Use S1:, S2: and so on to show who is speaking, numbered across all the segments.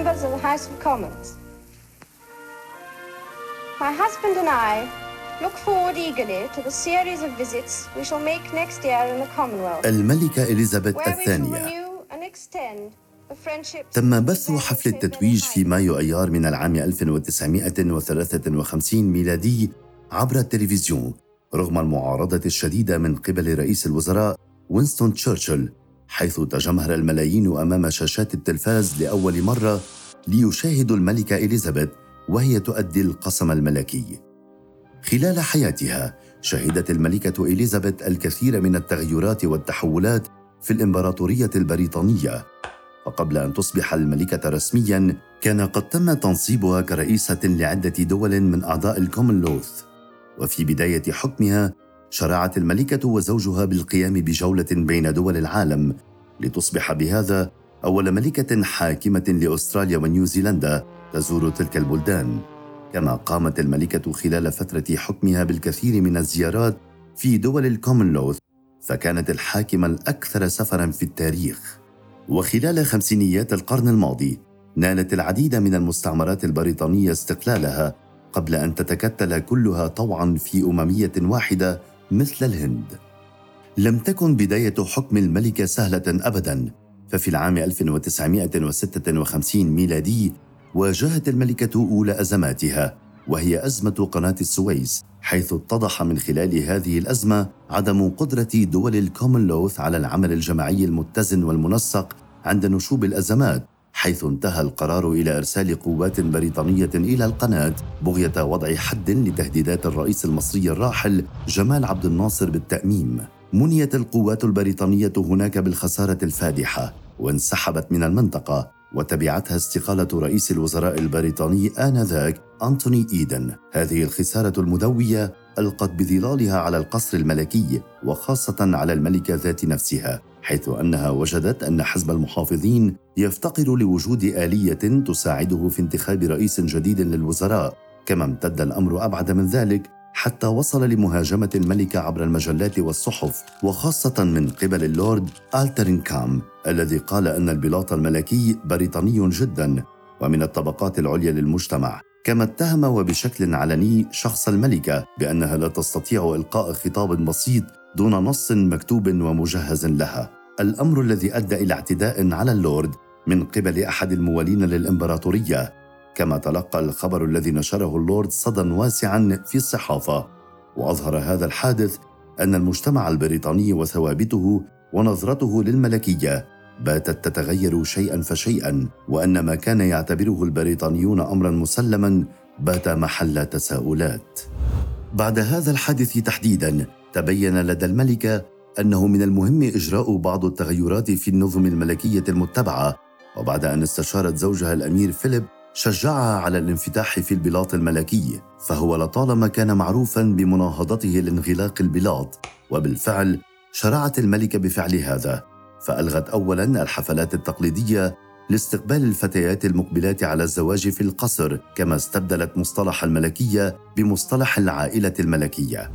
S1: members of the House of Commons. My husband and I look forward eagerly to the series of visits we shall make next year in the Commonwealth,
S2: الملكة إليزابيث الثانية. تم بث حفل التتويج في مايو أيار من العام 1953 ميلادي عبر التلفزيون رغم المعارضة الشديدة من قبل رئيس الوزراء وينستون تشرشل حيث تجمهر الملايين أمام شاشات التلفاز لأول مرة ليشاهدوا الملكة إليزابيث وهي تؤدي القسم الملكي. خلال حياتها شهدت الملكة إليزابيث الكثير من التغيرات والتحولات في الإمبراطورية البريطانية. وقبل أن تصبح الملكة رسمياً كان قد تم تنصيبها كرئيسة لعدة دول من أعضاء الكومنولوث وفي بداية حكمها شرعت الملكة وزوجها بالقيام بجولة بين دول العالم لتصبح بهذا أول ملكة حاكمة لأستراليا ونيوزيلندا تزور تلك البلدان. كما قامت الملكة خلال فترة حكمها بالكثير من الزيارات في دول الكومنولوث فكانت الحاكمة الأكثر سفراً في التاريخ. وخلال خمسينيات القرن الماضي نالت العديد من المستعمرات البريطانية استقلالها قبل أن تتكتل كلها طوعا في أممية واحدة مثل الهند. لم تكن بداية حكم الملكة سهلة أبدا ففي العام 1956 ميلادي واجهت الملكة أولى أزماتها وهي أزمة قناة السويس حيث اتضح من خلال هذه الأزمة عدم قدرة دول الكومنولوث على العمل الجماعي المتزن والمنسق عند نشوب الأزمات حيث انتهى القرار إلى إرسال قوات بريطانية إلى القناة بغية وضع حد لتهديدات الرئيس المصري الراحل جمال عبد الناصر بالتأميم. منيت القوات البريطانية هناك بالخسارة الفادحة وانسحبت من المنطقة وتبعتها استقالة رئيس الوزراء البريطاني آنذاك أنتوني إيدن. هذه الخسارة المدوية ألقت بظلالها على القصر الملكي وخاصة على الملكة ذات نفسها حيث أنها وجدت أن حزب المحافظين يفتقر لوجود آلية تساعده في انتخاب رئيس جديد للوزراء. كما امتد الأمر أبعد من ذلك حتى وصل لمهاجمة الملكة عبر المجلات والصحف وخاصة من قبل اللورد آلترينكام الذي قال أن البلاط الملكي بريطاني جدا ومن الطبقات العليا للمجتمع. كما اتهم وبشكل علني شخص الملكة بأنها لا تستطيع إلقاء خطاب بسيط دون نص مكتوب ومجهز لها. الأمر الذي أدى إلى اعتداء على اللورد من قبل أحد الموالين للإمبراطورية. كما تلقى الخبر الذي نشره اللورد صدى واسعا في الصحافة. وأظهر هذا الحادث أن المجتمع البريطاني وثوابته ونظرته للملكية باتت تتغير شيئا فشيئا وأن ما كان يعتبره البريطانيون امرا مسلما بات محل تساؤلات. بعد هذا الحادث تحديدا تبين لدى الملكه أنه من المهم إجراء بعض التغيرات في النظم الملكية المتبعة. وبعد أن استشارت زوجها الأمير فيليب شجعها على الانفتاح في البلاط الملكي. فهو لطالما كان معروفا بمناهضته لانغلاق البلاط. وبالفعل شرعت الملكه بفعل هذا. فألغت أولاً الحفلات التقليدية لاستقبال الفتيات المقبلات على الزواج في القصر كما استبدلت مصطلح الملكية بمصطلح العائلة الملكية.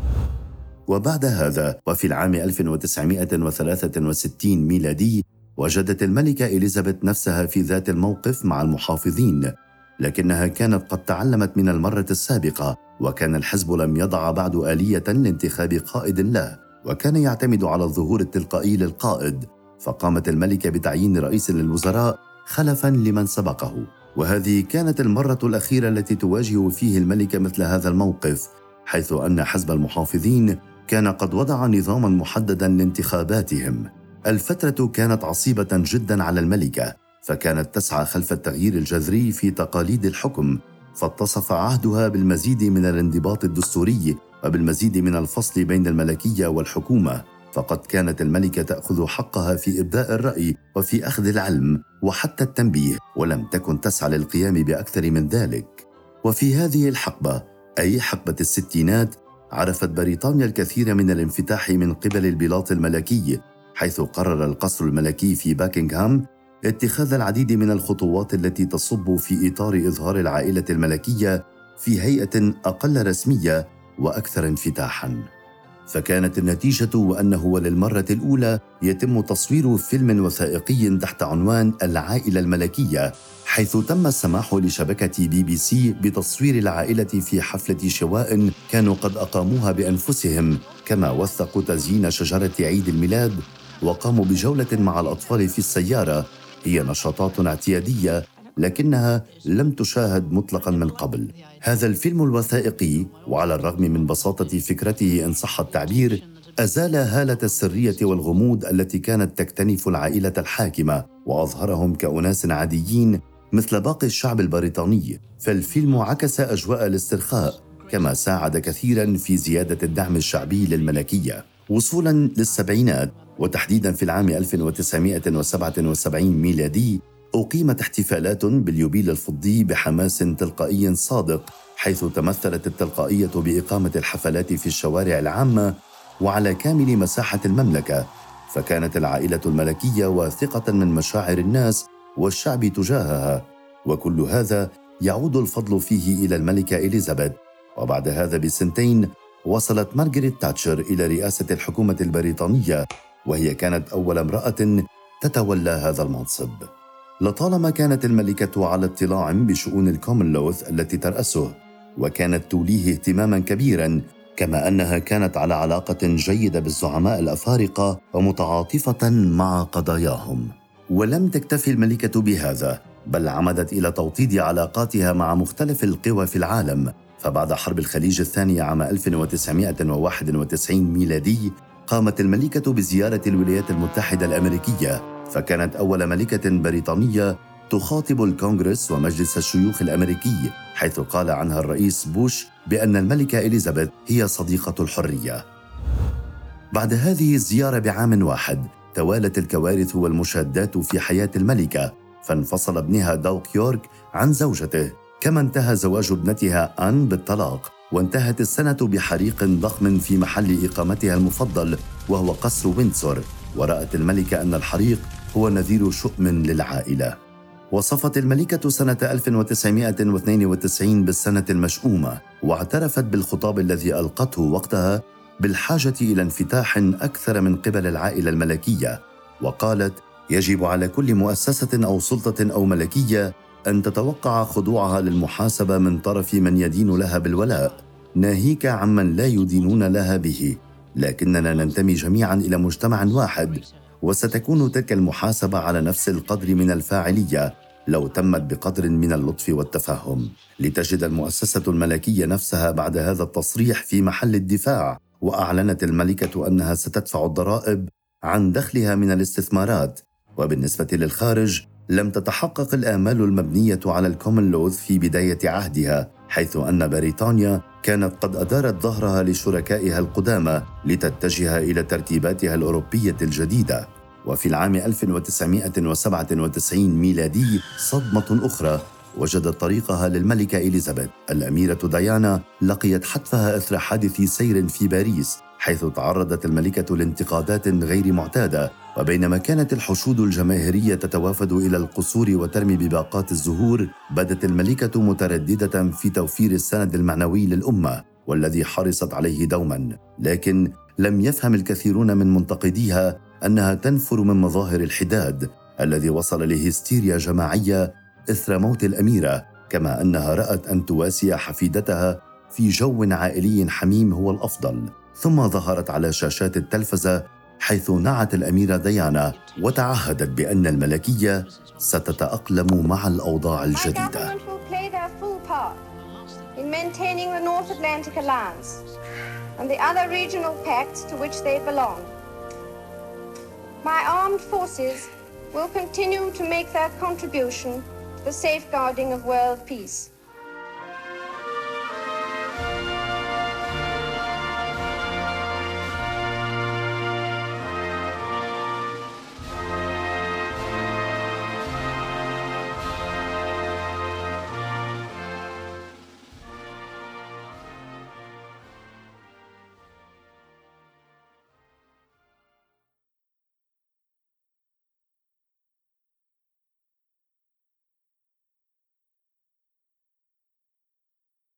S2: وبعد هذا وفي العام 1963 ميلادي وجدت الملكة إليزابيث نفسها في ذات الموقف مع المحافظين لكنها كانت قد تعلمت من المرة السابقة وكان الحزب لم يضع بعد آلية لانتخاب قائد له وكان يعتمد على الظهور التلقائي للقائد. فقامت الملكة بتعيين رئيس للوزراء خلفا لمن سبقه. وهذه كانت المرة الأخيرة التي تواجه فيه الملكة مثل هذا الموقف حيث أن حزب المحافظين كان قد وضع نظاما محددا لانتخاباتهم. الفترة كانت عصيبة جدا على الملكة فكانت تسعى خلف التغيير الجذري في تقاليد الحكم فاتصف عهدها بالمزيد من الانضباط الدستوري وبالمزيد من الفصل بين الملكية والحكومة. فقد كانت الملكة تأخذ حقها في إبداء الرأي وفي أخذ العلم وحتى التنبيه ولم تكن تسعى للقيام بأكثر من ذلك. وفي هذه الحقبة أي حقبة الستينات عرفت بريطانيا الكثير من الانفتاح من قبل البلاط الملكي حيث قرر القصر الملكي في باكنغهام اتخاذ العديد من الخطوات التي تصب في إطار إظهار العائلة الملكية في هيئة أقل رسمية وأكثر انفتاحا. فكانت النتيجة وأنه وللمرة الأولى يتم تصوير فيلم وثائقي تحت عنوان العائلة الملكية حيث تم السماح لشبكة بي بي سي بتصوير العائلة في حفلة شواء كانوا قد أقاموها بأنفسهم كما وثقوا تزيين شجرة عيد الميلاد وقاموا بجولة مع الأطفال في السيارة هي نشاطات اعتيادية لكنها لم تشاهد مطلقا من قبل. هذا الفيلم الوثائقي وعلى الرغم من بساطة فكرته إن صح التعبير أزال هالة السرية والغموض التي كانت تكتنف العائلة الحاكمة وأظهرهم كأناس عاديين مثل باقي الشعب البريطاني. فالفيلم عكس أجواء الاسترخاء كما ساعد كثيرا في زيادة الدعم الشعبي للملكية. وصولا للسبعينات وتحديدا في العام 1977 ميلادي أقيمت احتفالات باليوبيل الفضي بحماس تلقائي صادق حيث تمثلت التلقائية بإقامة الحفلات في الشوارع العامة وعلى كامل مساحة المملكة. فكانت العائلة الملكية واثقة من مشاعر الناس والشعب تجاهها. وكل هذا يعود الفضل فيه إلى الملكة إليزابيث. وبعد هذا بسنتين وصلت مارغريت تاتشر إلى رئاسة الحكومة البريطانية وهي كانت أول امرأة تتولى هذا المنصب. لطالما كانت الملكة على اطلاع بشؤون الكومنلوث التي ترأسه وكانت توليه اهتماما كبيرا كما أنها كانت على علاقة جيدة بالزعماء الأفارقة ومتعاطفة مع قضاياهم. ولم تكتفي الملكة بهذا بل عمدت إلى توطيد علاقاتها مع مختلف القوى في العالم. فبعد حرب الخليج الثانية عام 1991 ميلادي قامت الملكة بزيارة الولايات المتحدة الأمريكية. فكانت أول ملكة بريطانية تخاطب الكونغرس ومجلس الشيوخ الأمريكي حيث قال عنها الرئيس بوش بأن الملكة إليزابيث هي صديقة الحرية. بعد هذه الزيارة بعام واحد توالت الكوارث والمشادات في حياة الملكة فانفصل ابنها دوك يورك عن زوجته كما انتهى زواج ابنتها أن بالطلاق. وانتهت السنة بحريق ضخم في محل إقامتها المفضل وهو قصر ويندسور. ورأت الملكة أن الحريق هو نذير شؤم للعائلة. وصفت الملكة سنة 1992 بالسنة المشؤومة واعترفت بالخطاب الذي ألقته وقتها بالحاجة إلى انفتاح أكثر من قبل العائلة الملكية. وقالت يجب على كل مؤسسة أو سلطة أو ملكية أن تتوقع خضوعها للمحاسبة من طرف من يدين لها بالولاء. ناهيك عمن لا يدينون لها به. لكننا ننتمي جميعا إلى مجتمع واحد وستكون تلك المحاسبة على نفس القدر من الفاعلية لو تمت بقدر من اللطف والتفهم. لتجد المؤسسة الملكية نفسها بعد هذا التصريح في محل الدفاع وأعلنت الملكة أنها ستدفع الضرائب عن دخلها من الاستثمارات. وبالنسبة للخارج لم تتحقق الآمال المبنية على الكومنلوث في بداية عهدها. حيث أن بريطانيا كانت قد أدارت ظهرها لشركائها القدامى لتتجه إلى ترتيباتها الأوروبية الجديدة. وفي العام 1997 ميلادي صدمة أخرى وجدت طريقها للملكه إليزابيث. الأميرة ديانا لقيت حتفها أثر حادث سير في باريس حيث تعرضت الملكة لانتقادات غير معتادة وبينما كانت الحشود الجماهيرية تتوافد إلى القصور وترمي بباقات الزهور بدت الملكة مترددة في توفير السند المعنوي للأمة والذي حرصت عليه دوما. لكن لم يفهم الكثيرون من منتقديها أنها تنفر من مظاهر الحداد الذي وصل لهستيريا جماعية إثر موت الأميرة كما أنها رأت أن تواسي حفيدتها في جو عائلي حميم هو الأفضل. ثم ظهرت على شاشات التلفزة حيث نعت الاميره ديانا وتعهدت بان الملكيه ستتاقلم مع الاوضاع الجديده
S1: in maintaining the North Atlantic Alliance and the other regional pacts to which they belong. My armed forces will continue to make their contribution to the safeguarding of world peace.